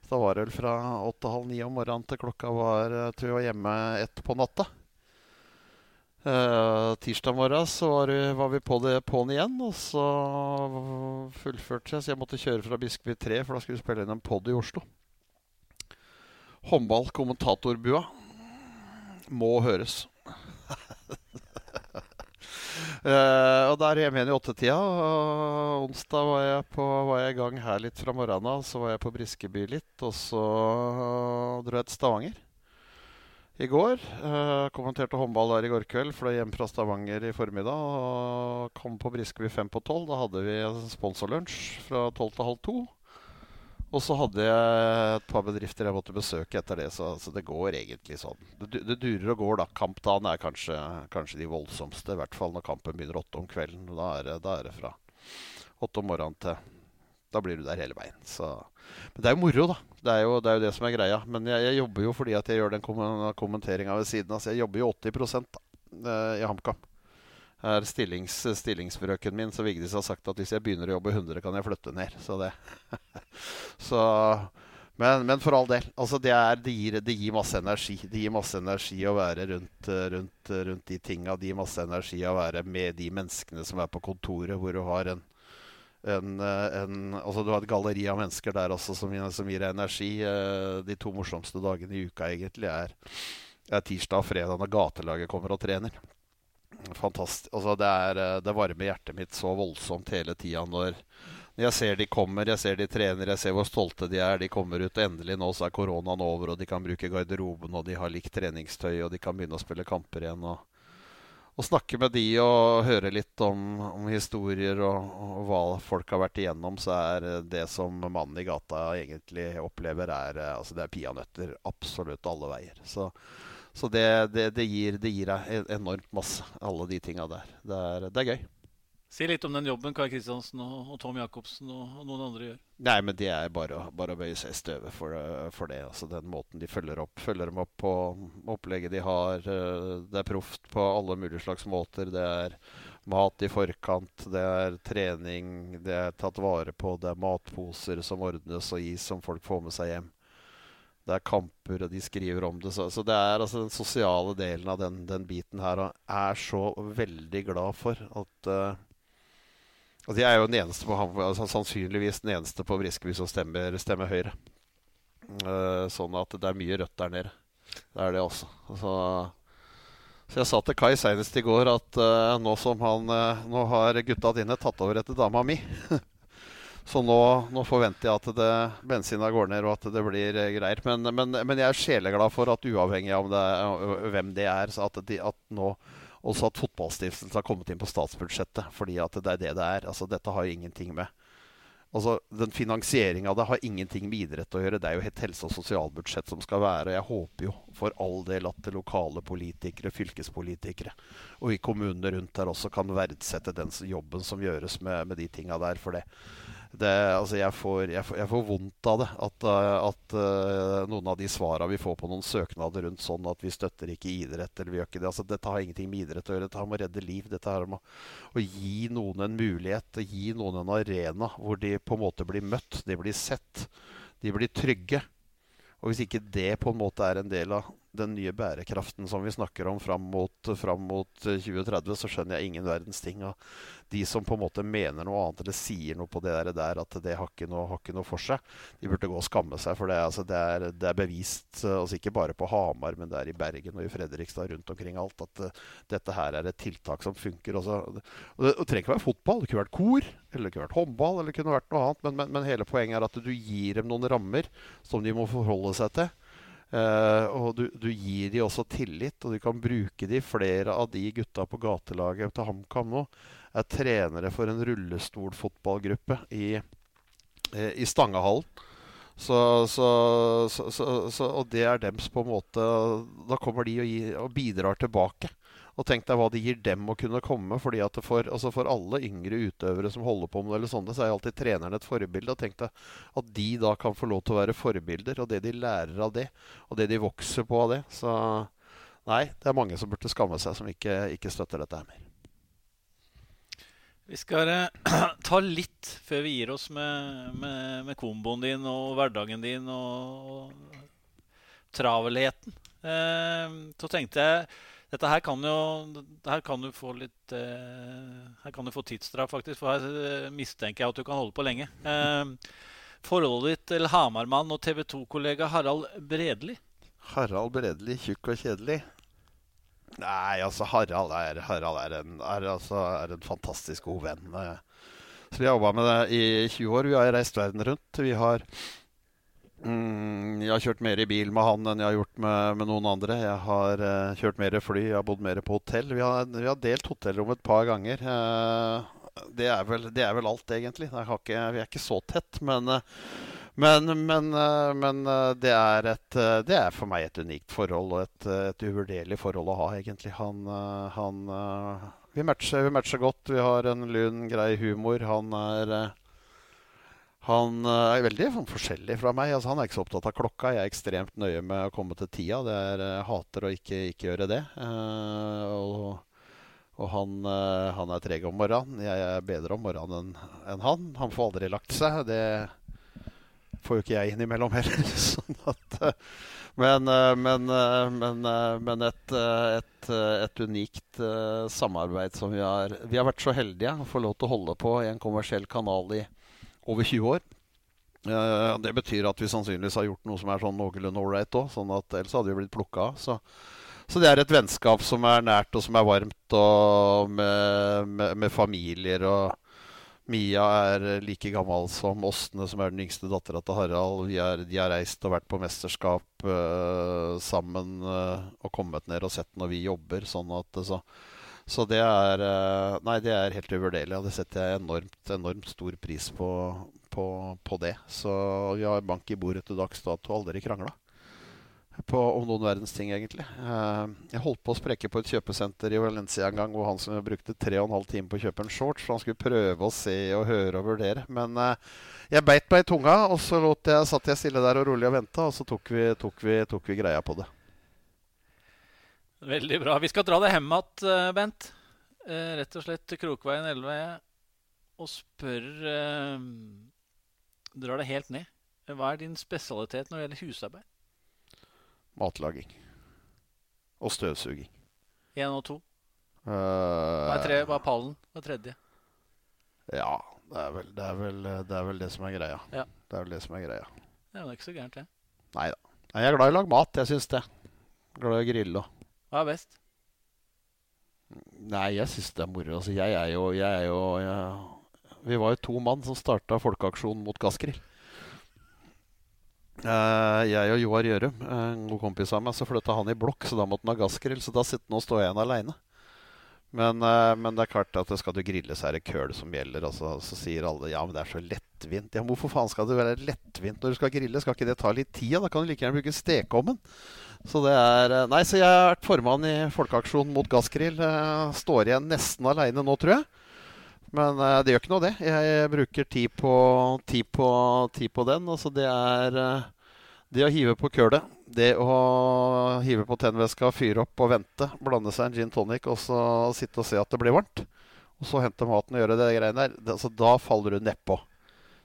Så da var det vel fra åtte-halv ni om morgenen til klokka var Jeg tror jeg var hjemme ett på natta. Uh, tirsdag morgen så var, var, vi på det på'n igjen, og så fullførte jeg. Så jeg måtte kjøre fra Biskeby 3, for da skulle vi spille inn en pod i Oslo. håndballkommentatorbua må høres. Uh, og der er jeg med i åttetida. Uh, onsdag var jeg, på, var jeg i gang her litt fra morgenen av. Så var jeg på Briskeby litt, og så uh, dro jeg til Stavanger i går. Uh, kommenterte håndball der i går kveld. Fløy hjem fra Stavanger i formiddag og kom på Briskeby fem på tolv. Da hadde vi sponsorlunsj fra tolv til halv to. Og så hadde jeg et par bedrifter jeg måtte besøke etter det, så, så det går egentlig sånn. Det, det, durer og går, da. Kampdagen er kanskje, kanskje, de voldsomste, i hvert fall når kampen begynner åtte om kvelden. Da er, det, da er det fra åtte om morgenen til Da blir du der hele veien. Så. Men det er jo moro, da. Det er jo det, er jo det som er greia. Men jeg, jeg, jobber jo fordi at jeg gjør den kommenteringa ved siden av. Så jeg jobber jo 80 da, eh, i HamKam er stillings, stillingsbrøken min, så Vigdis har sagt at hvis jeg begynner å jobbe 100, kan jeg flytte ned. Så det så, men, men, for all del. Altså det, er, det, gir, det, gir, masse energi. Det gir masse energi å være rundt, rundt, rundt de tinga. Det gir masse energi å være med de menneskene som er på kontoret, hvor du har en, en, en altså Du har et galleri av mennesker der også som, som gir deg energi. Eh, de to morsomste dagene i uka egentlig er, er tirsdag og fredag når gatelaget kommer og trener fantastisk altså det, er, eh, det varmer hjertet mitt så voldsomt hele tida når jeg ser de kommer, jeg ser de trener, jeg ser hvor stolte de er. De kommer ut, endelig nå så er koronaen over, og de kan bruke garderoben, og de har likt treningstøy, og de kan begynne å spille kamper igjen. og og snakke med de og høre litt om, om historier og, og, hva folk har vært igjennom, så er det som mannen i gata egentlig opplever, er, eh, altså det er peanøtter absolutt alle veier. Så så det, det, det gir deg enormt masse, alle de tinga der. Det er, det er, gøy. Si litt om den jobben Kai Kristiansen og, og, Tom Jacobsen og, og, noen andre gjør. Nei, men det er bare, bare å bøye seg i støvet for, for, det. Altså Den måten de følger opp Følger dem opp på opplegget de har. Eh, det er proft på alle mulige slags måter. Det er mat i forkant, det er trening, det er tatt vare på, det er matposer som ordnes og gis som folk får med seg hjem det er kamper, og de skriver om det. Så, så det er altså den sosiale delen av den, den biten her. Og jeg er så veldig glad for at uh, altså Jeg er jo den eneste på altså sannsynligvis den eneste på Briskeby som stemmer, stemmer Høyre. Uh, sånn at det er mye rødt der nede. Det er det også. Så, så jeg sa til Kai senest i går at uh, nå som han Nå har gutta dine tatt over etter dama mi. Så nå, nå, forventer jeg at det, bensina går ned, og at det blir greit greier. Men, men, men, jeg er sjeleglad for at uavhengig av hvem det er, at, de, at nå også at Fotballstiftelsen har kommet inn på statsbudsjettet. Fordi at det er det det er. Altså, dette har jo ingenting med Altså, Den finansieringa av det har ingenting med idrett å gjøre. Det er jo et helse- og sosialbudsjett som skal være. Og Jeg håper jo for all del at lokale politikere, fylkespolitikere og i kommunene rundt der også kan verdsette den jobben som gjøres med, med de tinga der. For det, det, altså jeg, får, jeg, får, jeg, får, vondt av det. At, eh, at uh, noen av de svara vi får på noen søknader rundt sånn at vi støtter ikke idrett eller vi gjør ikke det. Altså, dette har ingenting med idrett å gjøre. Dette har med å redde liv. Dette har med å gi noen en mulighet, gi noen en arena hvor de på en måte blir møtt, de blir sett, de blir trygge. Og hvis ikke det på en måte er en del av den nye bærekraften som vi snakker om fram mot, fram mot 2030, så skjønner jeg ingen verdens ting. Og de som på en måte mener noe annet eller sier noe på det der, at det har ikke, noe, har ikke noe for seg, de burde gå og skamme seg. For det, altså, det, er, det er, bevist, altså ikke bare på Hamar, men det er i Bergen og i Fredrikstad rundt omkring alt, at uh, dette her er et tiltak som funker. Også, og det, og trenger ikke være fotball, det kunne vært kor, eller det kunne vært håndball, eller det kunne vært noe annet. Men, men, men hele poenget er at du gir dem noen rammer som de må forholde seg til. Uh, og du, du, gir de også tillit, og du kan bruke de. Flere av de gutta på gatelaget til HamKam nå er trenere for en rullestolfotballgruppe i, uh, i Stangehallen. Så, så, så, og det er dems på en måte Da kommer de og, gi, og, bidrar tilbake. Og tenk deg hva det gir dem å kunne komme. fordi at for, altså for, alle yngre utøvere som holder på med det, så er alltid treneren et forbilde. Og tenk deg at de da kan få lov til å være forbilder, og det de lærer av det, og det de vokser på av det. Så nei, det er mange som burde skamme seg, som ikke, ikke støtter dette her mer. Vi skal eh, ta litt før vi gir oss med, med, med komboen din og hverdagen din og, og travelheten. Eh, så tenkte jeg dette her kan jo Her kan du få litt uh, Her kan du få tidsstraff, faktisk. For her eh, mistenker jeg at du kan holde på lenge. Uh, forholdet ditt til Hamarmann og TV 2-kollega Harald Bredli? Harald Bredli, tjukk og kjedelig? Nei, altså Harald er, Harald er, en, er, altså, er en fantastisk god venn. Så vi har jobba med det i 20 år. Vi har reist verden rundt. Vi har mm, Jeg har kjørt mer i bil med han enn jeg har gjort med, med noen andre. Jeg har uh, kjørt mer fly, jeg har bodd mer på hotell. Vi har, vi har delt hotellrom et par ganger. Uh, det, er vel, det, er vel, alt, egentlig. Ikke, vi er ikke så tett, men uh, men, men, men det, er et, det, er for meg et unikt forhold og et, et uvurderlig forhold å ha, egentlig. Han, han vi matcher, vi matcher, godt. Vi har en lun, grei humor. Han er han er veldig forskjellig fra meg. Altså, han er ikke så opptatt av klokka. Jeg er ekstremt nøye med å komme til tida. Det er, jeg hater å ikke, ikke gjøre det. Uh, og, og han, uh, han, er treg om morgenen. Jeg er bedre om morgenen enn en han. Han får aldri lagt seg. Det får jo ikke jeg innimellom heller. sånn at... Men, eh, men, eh, men, eh, men et, et, et, unikt samarbeid som vi har Vi har vært så heldige å få lov til å holde på i en kommersiell kanal i over 20 år. Det betyr at vi sannsynligvis har gjort noe som er sånn noenlunde ålreit òg. Sånn at ellers hadde vi blitt plukka av. Så, så, det er et vennskap som er nært og som er varmt, og med, med, med familier og Mia er like gammel som Åsne, som er den yngste dattera til Harald. Er, de har reist og vært på mesterskap uh, sammen uh, og kommet ned og sett når vi jobber. Sånn at, så, så det er uh, Nei, det er helt uvurderlig. Og det setter jeg enormt, enormt stor pris på, på, på, det. Så vi har bank i bordet til dags dato og aldri krangla på, om noen verdens ting, egentlig. Uh, jeg holdt på å spreke på et kjøpesenter i Valencia en gang hvor han som brukte tre og en halv time på å kjøpe en shorts, for han skulle prøve å se og høre og vurdere. Men uh, jeg beit meg i tunga, og så jeg, satt jeg stille der og rolig og venta, og så tok vi, tok, vi, tok vi, greia på det. Veldig bra. Vi skal dra det hjem igjen, uh, Bent. rett og slett til Krokveien 11 og spør Drar det helt ned. Hva er din spesialitet når det gjelder husarbeid? matlaging. Og støvsuging. Én og to? Uh, hva er tre? Hva er pallen? Hva er tredje? Ja, det er, vel, det, er vel, det er vel det, som er greia. Ja. Det er vel det som er greia. Det er ikke så gærent, det. Nei da. Jeg er glad i å lage mat. Jeg syns det. Glad i å grille og Hva er best? Nei, jeg syns det er moro. Altså, jeg er jo, jeg er jo jeg, Vi var jo to mann som starta folkeaksjonen mot gassgrill. Uh, jeg og Joar Gjørum, en god kompis av meg, så flytta han i blokk, så da måtte han ha gassgrill. Så da sitter og står igjen aleine. Men, uh, men, det er klart at skal du grille, så er det køl som gjelder. Altså, så sier alle ja, men det er så lettvint. Ja, Hvorfor faen skal det være lettvint når du skal grille? Skal ikke det ta litt tid? Da kan du like gjerne bruke stekeovnen. Så det er uh, Nei, så jeg har vært formann i Folkeaksjonen mot gassgrill. står igjen nesten aleine nå, tror jeg. Men det gjør ikke noe, det. Jeg bruker tid på, tid på, tid på den. Altså, det er det å hive på kølet. Det å hive på tennvæska, fyre opp og vente. Blande seg en gin tonic og så sitte og se at det blir varmt. Og så hente maten og gjøre det greiene der. Det, altså, da faller du nedpå.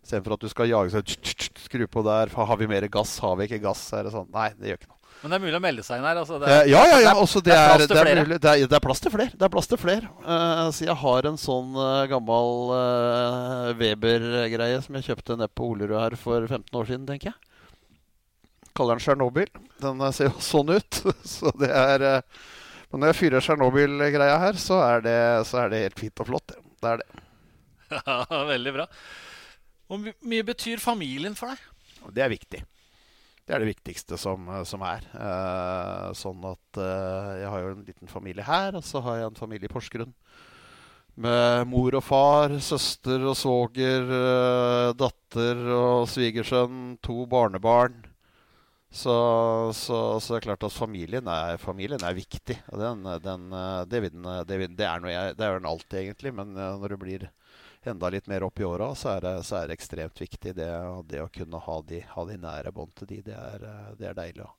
Istedenfor at du skal jage seg Skru på der. Har vi mer gass? Har vi ikke gass? Er det sånn? Nei, det gjør ikke noe. Men det er mulig å melde seg inn her? Altså. Er, ja, ja, ja. Også det, er, det, er, mulig, det, er, plass til flere. Det er plass til flere. Uh, så jeg har en sånn uh, gammel uh, Weber-greie som jeg kjøpte nede på Olerud her for 15 år siden, tenker jeg. Kaller den Tsjernobyl. Den ser jo sånn ut. så det er Men når jeg fyrer Tsjernobyl-greia her, så er, det, så er det helt fint og flott. Det er det. Ja, veldig bra. Hvor mye betyr familien for deg? Det er viktig. Det er det viktigste som, eh, som er. Eh, sånn at eh, jeg har jo en liten familie her, og så har jeg en familie i Porsgrunn. Med mor og far, søster og svoger, eh, datter og svigersønn, to barnebarn. Så, så, så, det er klart at familien er, familien er viktig. Den, den, eh, det, vil, det, vil, det, er noe jeg, det er den alltid, egentlig. Men eh, når det blir enda litt mer opp i åra, så, så, er det ekstremt viktig. Det, det å kunne ha de, ha de nære bånd til de, det er, det er deilig.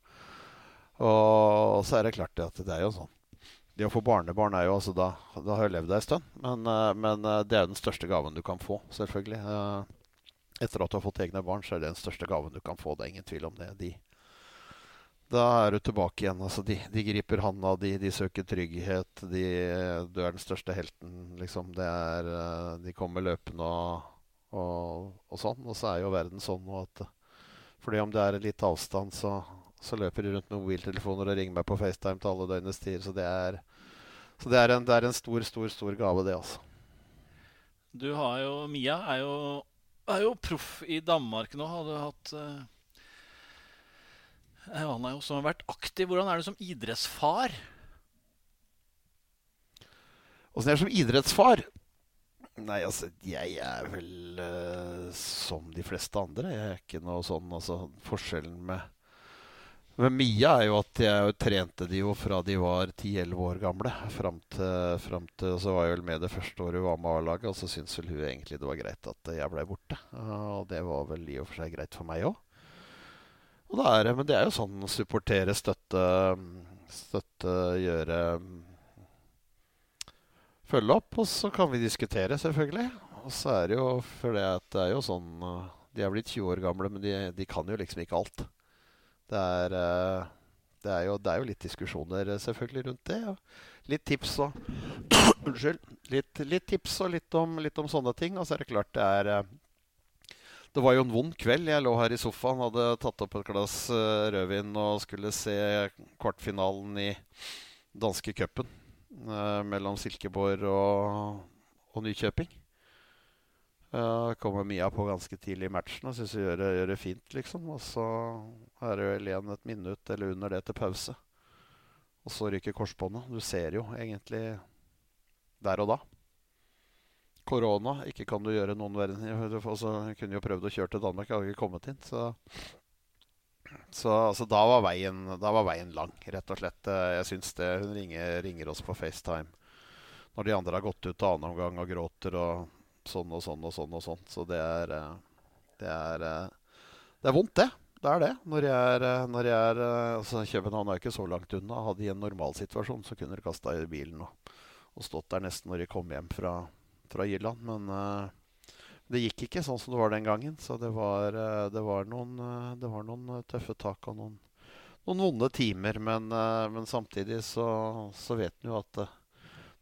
Og så er det klart at det er jo sånn Det å få barnebarn er jo altså da, da har jeg levd ei stund. Men, men, det er jo den største gaven du kan få, selvfølgelig. Etter at du har fått egne barn, så er det den største gaven du kan få. Det er ingen tvil om det. De, da er du tilbake igjen. Altså, de, de griper handa di, de søker trygghet. De, du er den største helten, liksom. Er, eh, de kommer løpende og, og, og, sånn. Og så er jo verden sånn nå at fordi om det er litt avstand, så, så løper de rundt med mobiltelefoner og ringer meg på FaceTime til alle døgnets tider. Så det er, så det er, en, det er en stor, stor, stor gave, det, altså. Du har jo Mia er jo, er jo proff i Danmark nå. Har du hatt uh, Han har jo også vært aktiv. Hvordan er du som idrettsfar? Åssen er det som idrettsfar? Nei, altså, jeg er vel uh, som de fleste andre. Jeg er ikke noe sånn Altså, forskjellen med med Mia er jo at jeg trente de jo fra de var 10-11 år gamle. Fram til, fram til, Så var jeg vel med det første året hun var med A-laget, og så syntes vel hun egentlig det var greit at jeg ble borte. Og det var vel i og for seg greit for meg òg. Men det er jo sånn supportere, støtte, støtte, gjøre følge opp. Og så kan vi diskutere, selvfølgelig. Og så er det jo For det, er jo sånn De er blitt 20 år gamle, men de, de kan jo liksom ikke alt. Det er, det er, jo, det er jo litt diskusjoner selvfølgelig rundt det. Og litt tips og Unnskyld. Litt, litt, tips og litt om, litt om, sånne ting. Og så er det klart det er det var jo en vond kveld. Jeg lå her i sofaen, hadde tatt opp et glass rødvin og skulle se kvartfinalen i danske cupen eh, mellom Silkeborg og, og Nykjøping. Eh, kommer Mia på ganske tidlig i matchen og syns hun gjør, gjør, det fint, liksom. Og så er det vel igjen et minutt eller under det til pause. Og så ryker korsbåndet. Du ser jo egentlig der og da. Korona, ikke kan du gjøre noen verden altså, kunne jo prøvd å kjøre til Danmark, hadde ikke kommet inn. Så så altså, da, var veien, da, var veien, lang, rett og slett. Eh, jeg syns det. Hun ringer, ringer, oss på FaceTime når de andre har gått ut til annen omgang og gråter og sånn og sånn og sånn. og sånn. Så det er, eh, det er eh, Det er vondt, det. Det er det. Når jeg er, når jeg er altså København er ikke så langt unna. Hadde de en normalsituasjon, så kunne de kasta i bilen og, og, stått der nesten når de kom hjem fra, fra Jylland. Men uh, det gikk ikke sånn som det var den gangen. Så det var, uh, det var, noen, eh, det var noen, tøffe tak og noen, noen vonde timer. Men, men samtidig så, så vet en jo at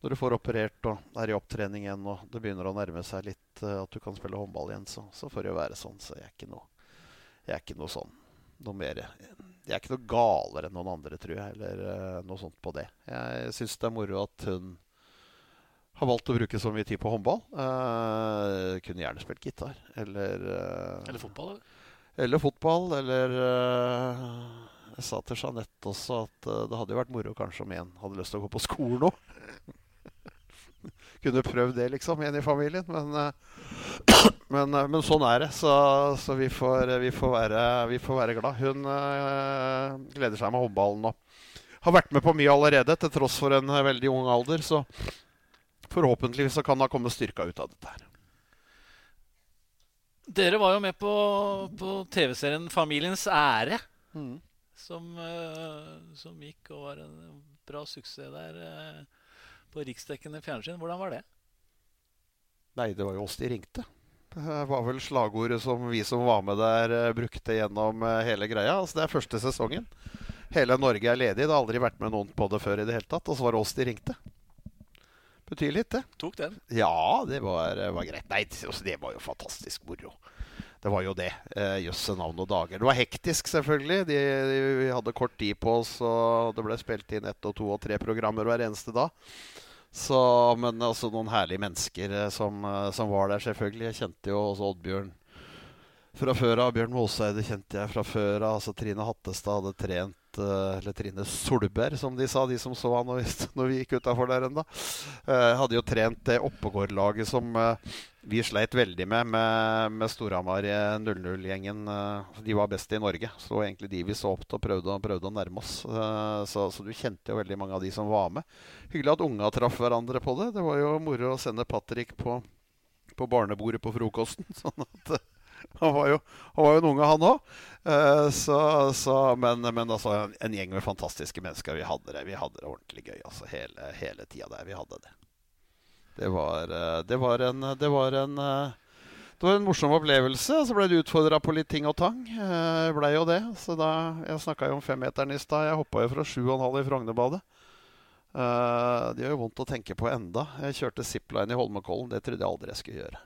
når du får operert og er i opptrening igjen, og det begynner å nærme seg litt at du kan spille håndball igjen, så, så får det jo være sånn. Så jeg er ikke noe, jeg er ikke noe sånn noe mer Jeg er ikke noe galere enn noen andre, tror jeg, eller noe sånt på det. Jeg syns det er moro at hun har valgt å bruke så mye tid på håndball. Uh, kunne gjerne spilt gitar. Eller uh, Eller fotball. Eller, eller fotball. Eller uh, Jeg sa til Jeanette også at det hadde jo vært moro kanskje om en hadde lyst til å gå på skolen òg. kunne prøvd det, liksom, en i familien. Men, men, men sånn er det. Så, så vi, får, vi, får være, vi, får, være, glad. Hun gleder seg med håndballen nå. har vært med på mye allerede, til tross for en veldig ung alder. Så forhåpentligvis så kan det komme styrka ut av dette her. Dere var jo med på, på TV-serien 'Familiens ære', mm. som, uh, som, gikk og var en bra suksess der uh, på riksdekkende fjernsyn. Hvordan var det? Nei, det var jo oss de ringte. Det var vel slagordet som vi som var med der, uh, brukte gjennom hele greia. Altså, det er første sesongen. Hele Norge er ledig. Det har aldri vært med noen på det før i det hele tatt. Og så var det oss de ringte betyr litt, det. Tok den? Ja, det var, var greit. Nei, altså, det var jo fantastisk moro. Det var jo det. Eh, Jøsse navn og dager. Det var hektisk, selvfølgelig. De, de, vi hadde kort tid på oss, og det ble spilt inn ett og to og tre programmer hver eneste dag. Så, men også noen herlige mennesker eh, som, eh, som, var der, selvfølgelig. Jeg kjente jo også Oddbjørn fra før av. Bjørn Måseide kjente jeg fra før av. Altså, Trine Hattestad hadde trent eller Trine Solberg, som de sa, de som så han når vi, gikk utafor der ennå. Uh, hadde jo trent det Oppegård-laget som uh, vi sleit veldig med, med, med Storhamar 00-gjengen. Uh, de var best i Norge. Så egentlig de vi så opp til og prøvde, prøvde å nærme oss. Så, så, du kjente jo veldig mange av de som var med. Hyggelig at unga traff hverandre på det. Det var jo moro å sende Patrick på, på barnebordet på frokosten. sånn at han var jo, han var jo en unge, han òg. Uh, eh, men, men altså, en, en, gjeng med fantastiske mennesker. Vi hadde det, vi hadde det ordentlig gøy altså, hele, hele tida der. Vi hadde det. Det var, uh, det var en, det var en, uh, det var en morsom opplevelse. Så ble du utfordra på litt ting og tang. Jeg ble jo det. Så da, jeg snakka jo om femmeteren i stad. Jeg hoppa jo fra 7,5 i Frognerbadet. Det gjør jo vondt å tenke på enda. Jeg kjørte zipline i Holmenkollen. Det trodde jeg aldri jeg skulle gjøre.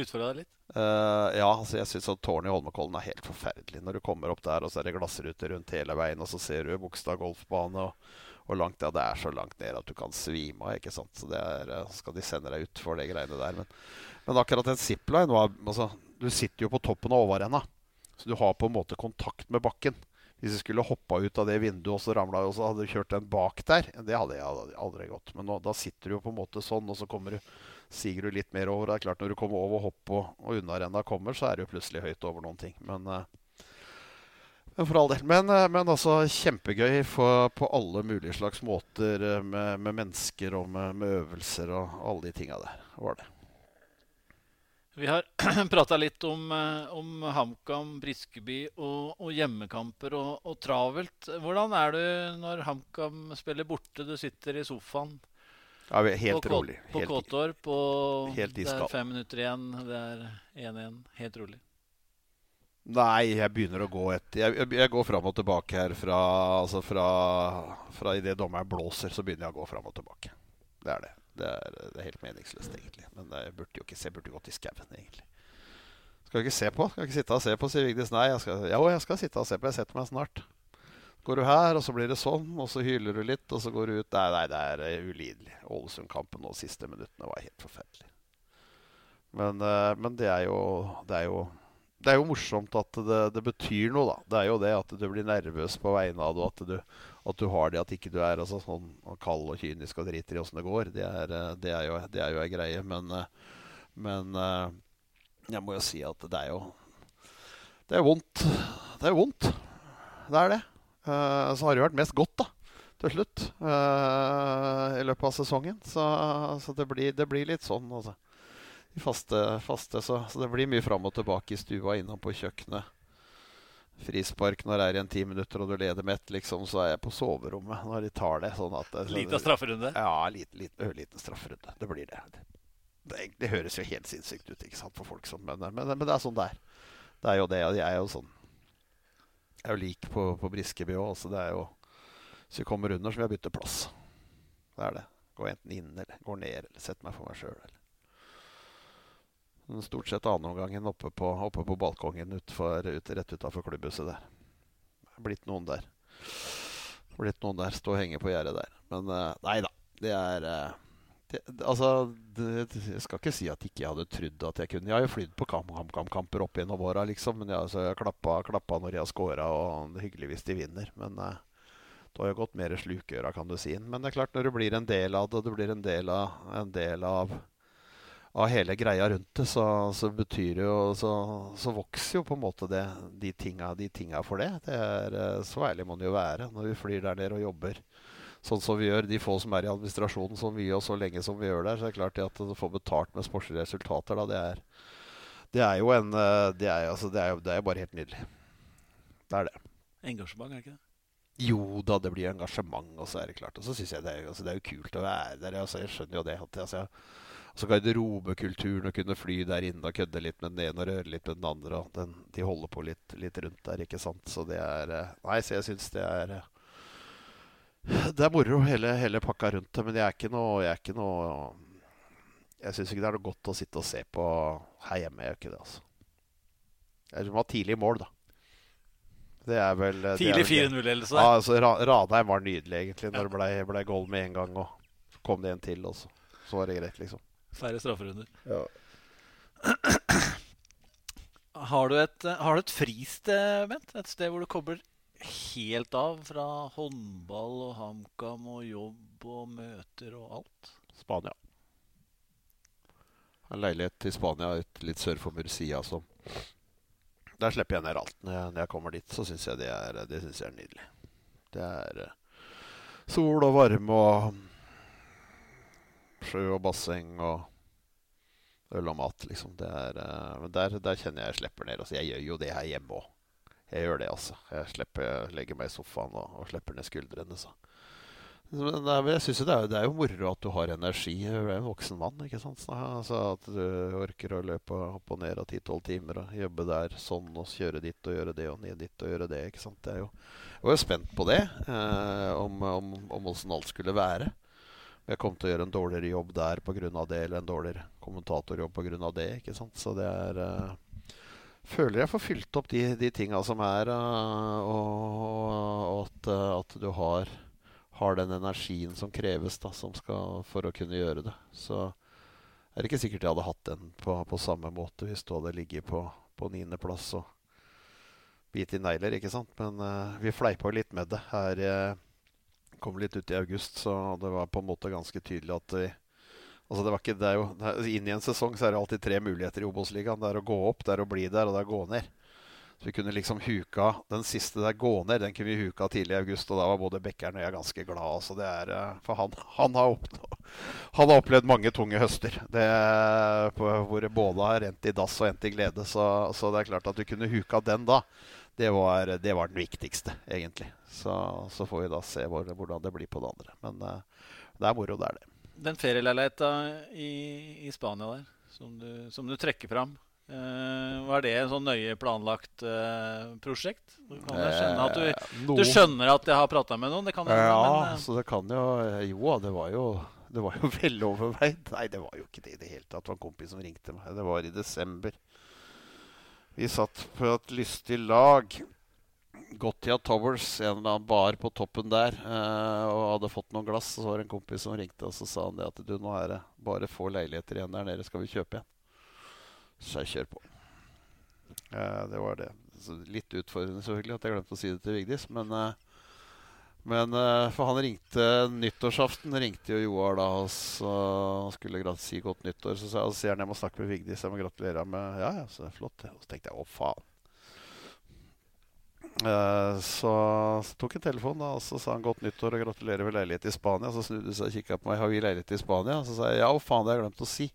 Utfordra deg litt? Uh, ja, altså jeg syns tårnet i Holmenkollen er helt forferdelig. Når du kommer opp der, og så er det glassruter rundt hele veien, og så ser du Bogstad golfbane, og, og langt, ja, det er så langt ned at du kan svime av. ikke sant? Så det er, uh, skal de sende deg ut for de greiene der. Men, men akkurat en zipline altså, Du sitter jo på toppen av Åvarenna, så du har på en måte kontakt med bakken. Hvis jeg skulle hoppa ut av det vinduet og så ramla og så hadde du kjørt den bak der, det hadde jeg aldri gått. Men nå, da sitter du jo på en måte sånn, og så kommer du, siger du litt mer over. Det er klart Når du kommer over hoppet og, og unnarenna kommer, så er du plutselig høyt over noen ting. Men, uh, men for all del. Men, uh, men altså kjempegøy for, på alle mulige slags måter uh, med, med, mennesker og med, med, øvelser og alle de tinga der. var det. Vi har prata litt om, eh, om HamKam, Briskeby og, og hjemmekamper og, og, travelt. Hvordan er du når HamKam spiller borte? Du sitter i sofaen ja, helt på, rolig. På Kåtorp, og helt det er fem minutter igjen. Det er 1-1. Helt rolig. Nei, jeg begynner å gå etter Jeg, jeg, jeg går fram og tilbake her fra, altså fra, fra idet dommeren blåser, så begynner jeg å gå fram og tilbake. Det er det. Det er, det er, helt meningsløst, egentlig. Men jeg burde jo ikke se, burde gått i skauen, egentlig. Skal du ikke se på? Skal du ikke sitte og se på, sier Vigdis. Nei, jeg skal, jo, jeg skal sitte og se på. Jeg setter meg snart. Går du her, og så blir det sånn, og så hyler du litt, og så går du ut. Nei, nei, det er uh, ulidelig. Ålesund-kampen de siste minuttene var helt forferdelig. Men, uh, men det, er jo, det er jo det er jo morsomt at det, det, betyr noe, da. Det er jo det at du blir nervøs på vegne av det, at du, at du har det, at ikke du er altså, sånn kald og kynisk og driter i åssen det går. Det er, eh, det er, jo, det er jo ei greie. Men, eh, men, eh, jeg må jo si at det er jo Det er vondt. Det er vondt. Det er det. Så har det vært mest godt, da. Til slutt. I løpet av sesongen. Så, så det, blir, det, blir, litt sånn, altså. De faste, faste så, så, det blir mye fram og tilbake i stua innom på kjøkkenet frispark når det er igjen ti minutter og du leder med ett, liksom, så er jeg på soverommet når de tar det. Sånn at, Liten strafferunde? Ja, liten, liten, liten strafferunde. Det blir det. Det, det, høres jo helt sinnssykt ut sant, for folk som men, men, men, det er sånn det er. Det er jo det. Jeg er jo sånn Jeg er jo lik på, på Briskeby òg. Så det er jo Hvis vi kommer under, så vil jeg bytte plass. Det er det. Gå enten inn eller går ned eller setter meg for meg sjøl. Stort sett annenomgangen oppe på, oppe på balkongen utfor, ut, rett utafor klubbhuset der. Er blitt noen der. Blitt noen der. Stå og henge på gjerdet der. Men uh, nei da. Det er uh, det, altså, det, jeg skal ikke si at ikke jeg hadde trodd at jeg kunne. Jeg har jo flydd på kamp-kamp-kamper opp gjennom åra, liksom. Men jeg, altså, jeg klappa, klappa når jeg har scora, og det er hyggelig hvis de vinner. Men uh, det har jo gått mer slukøra, kan du si. Men det er klart, når du blir en del av det, og du blir en del av, en del av av hele greia rundt det, så, så betyr det jo så, så, vokser jo på en måte det, de, tinga, de tinga for det. det er, eh, så ærlig må det jo være når vi flyr der nede og jobber sånn som vi gjør. De få som er i administrasjonen som vi og så lenge som vi gjør der, så er det klart at å få betalt med sportslige resultater, da, det er, det er jo en eh, det er, altså, det, er jo, det er bare helt nydelig. Det er det. Engasjement, er det ikke det? Jo da, det blir engasjement, og så er det klart. Og så syns jeg det er, altså, det er jo kult å være der. Altså, jeg skjønner jo det. At, altså, så garderobekulturen å kunne fly der inne og kødde litt med den ene og røre litt med den andre. Og den, de holder på litt, litt, rundt der, ikke sant. Så det er eh, Nei, så jeg syns det er eh, Det er moro, hele, hele, pakka rundt det. Men jeg er ikke noe Jeg er ikke noe Jeg syns ikke det er noe godt å sitte og se på her hjemme. Jeg gjør ikke det, altså. Jeg må ha tidlig mål, da. Det er vel Tidlig 4-0-ledelse? Ja, altså, Radheim var nydelig, egentlig, når det ble, ble goal med en gang. Og kom det en til, og så, så var det greit, liksom. Færre strafferunder. Ja. Har du et, har du et fristed, Bent? Et sted hvor du kobler helt av fra håndball og HamKam og jobb og møter og alt? Spania. En leilighet i Spania litt sør for Murcia som Der slipper jeg ned alt. Når jeg, når jeg kommer dit, så syns jeg det er, det synes jeg er nydelig. Det er uh, sol og varme og sjø og basseng og øl og mat, liksom. Er, uh, der, der, kjenner jeg jeg slipper ned. Altså, jeg gjør jo det her hjemme òg. Jeg gjør det, altså. Jeg slipper, legger meg i sofaen og, og slipper ned skuldrene. Så. Men jeg synes det, er, det er jo moro at du har energi. Du er en voksen mann. ikke sant? Altså At du orker å løpe opp og ned av 10-12 timer og jobbe der sånn og kjøre dit og gjøre det og ned dit og gjøre det. ikke sant? Det er jo, jeg jo spent på det, eh, om åssen alt skulle være. Jeg kom til å gjøre en dårligere jobb der pga. det, eller en dårligere kommentatorjobb pga. det. ikke sant? Så det er uh, Føler jeg får fylt opp de, de tinga som er, uh, og, og at, uh, at, du har, har, den energien som kreves da, som skal, for å kunne gjøre det. Så er det ikke sikkert jeg hadde hatt den på, på samme måte hvis du hadde ligget på, på niendeplass og bit i negler, ikke sant. Men vi fleipa litt med det her kom litt ut i august, så det var på en måte ganske tydelig at vi Altså det var ikke, det er jo, Inn i en sesong så er det alltid tre muligheter i Obos-ligaen. Det er å gå opp, det er å bli der, og det er å gå ned. Så vi kunne liksom huka Den siste der, gå ned, den kunne vi huka tidlig i august. Og da var både Bekkeren og jeg ganske glad. Altså det er, eh, for han, han, har oppnå, han, har opplevd mange tunge høster. Det, hvor både har rent i dass og endt i glede. Så, så, det er klart at du kunne huka den da. Det var, det var den viktigste, egentlig. Så, så, får vi da se hvor, hvordan det blir på det andre. Men uh, det er moro, det er det. Den ferieleiligheta i, i, Spania der, som du, som du trekker fram, uh, var det en sånn nøye planlagt uh, prosjekt? Du, du, du, skjønner at jeg har prata med noen? Det kan, ja, men, så det kan jo Jo, det var jo det var jo veloverveid. Nei, det var jo ikke det i det hele tatt. Det var en kompis som ringte meg. Det var i desember. Vi satt på et lystig lag Gotia Towers, en eller annen bar på toppen der, eh, og hadde fått noen glass. Så var det en kompis som ringte og så sa han det at du, nå er det bare få leiligheter igjen der nede. Skal vi kjøpe igjen? Så jeg kjør på. Eh, det var det. Så litt utfordrende selvfølgelig at jeg glemte å si det til Vigdis. Men, eh, men eh, for han ringte nyttårsaften. Ringte jo Joar da og så skulle si godt nyttår. Så sa jeg, altså, han jeg må snakke med Vigdis. Jeg må gratulere med Ja, ja, så det er flott. Og så tenkte jeg å faen. Uh, så, så, tok jeg telefonen da, og så sa han godt nyttår og gratulerer med leilighet i Spania. Så snudde seg og kikka på meg. Har vi leilighet i Spania? Så sa jeg ja, å faen, det har jeg glemt å si.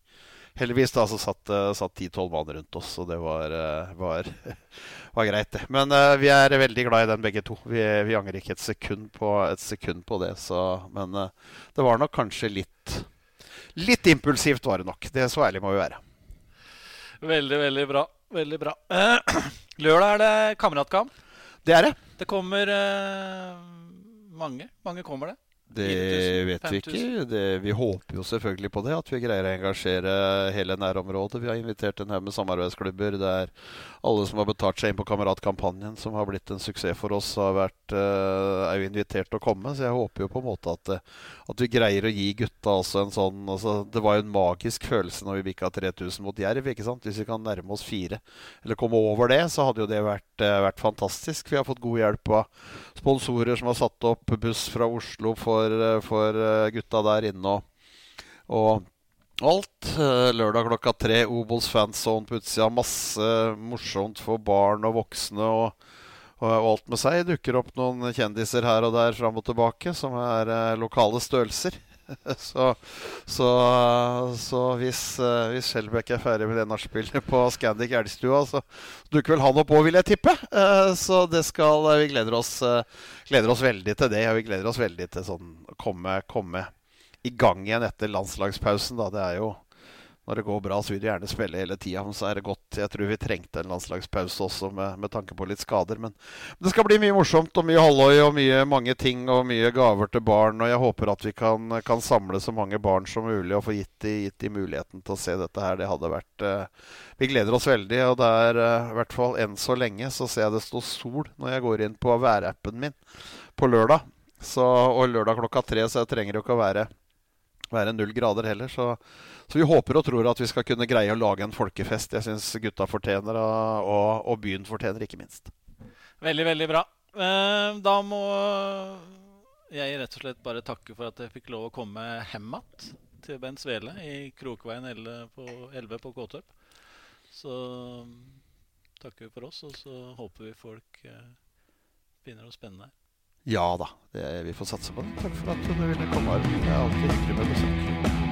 Heldigvis da så satt satt 10-12 mann rundt oss, og det var, uh, var, var, greit, det. Men vi er veldig glad i den begge to. Vi, vi angrer ikke et sekund på, et sekund på det. Så, men det var nok kanskje litt Litt impulsivt, var det nok. Det er Så ærlig må vi være. Veldig, veldig bra. Veldig bra. lørdag er det kameratkamp. Det er det. Det kommer uh, mange. Mange kommer det. Det vet vi ikke. Det, vi håper jo selvfølgelig på det. At vi greier å engasjere hele nærområdet. Vi har invitert en haug med samarbeidsklubber. Det er alle som har betalt seg inn på Kameratkampanjen, som har blitt en suksess for oss, har vært, uh, er jo invitert til å komme. Så jeg håper jo på en måte at, eh, at vi greier å gi gutta også en sånn altså, Det var jo en magisk følelse når vi bikka 3000 mot Jerv. ikke sant? Hvis vi kan nærme oss fire, eller komme over det, så hadde jo det vært, uh, vært fantastisk. Vi har fått god hjelp av sponsorer som har satt opp buss fra Oslo for, for gutta der inne. og, og alt. Eh, lørdag klokka tre, Obos fanzone på utsida. Masse morsomt for barn og voksne. Og, og, alt med seg dukker opp noen kjendiser her og der fram og tilbake, som er eh, lokale størrelser. så, så, så, hvis, uh, hvis Skjelbæk er ferdig med det nachspielet på Scandic Elgstua, så dukker vel han opp òg, vil jeg tippe. Uh, så det skal Vi gleder oss, gleder oss veldig til det. Og vi gleder oss veldig til sånn komme, komme i gang igjen etter landslagspausen. Da. Det er jo når det går bra, så vil de gjerne spille hele tida. Men så er det godt. Jeg tror vi trengte en landslagspause også, med, med tanke på litt skader. Men, det skal bli mye morsomt og mye halloi og mye mange ting og mye gaver til barn. Og jeg håper at vi kan, kan samle så mange barn som mulig og få gitt de, gitt de, muligheten til å se dette her. Det hadde vært uh, Vi gleder oss veldig. Og det er uh, i hvert fall enn så lenge så ser jeg det står sol når jeg går inn på værappen min på lørdag. Så, og lørdag klokka tre, så jeg trenger jo ikke å være være null grader heller. Så, så, vi håper og tror at vi skal kunne greie å lage en folkefest. Jeg syns gutta fortjener og, og, byen fortjener, ikke minst. Veldig, veldig bra. Eh, da må jeg rett og slett bare takke for at jeg fikk lov å komme hjem igjen til Bent Svele i Krokveien 11 på, 11 på Kåtorp. Så takker vi for oss, og så håper vi folk eh, finner noe spennende her. Ja da, det, vi får satse på det. Takk for at du ville komme. Det er alltid hyggelig med besøk.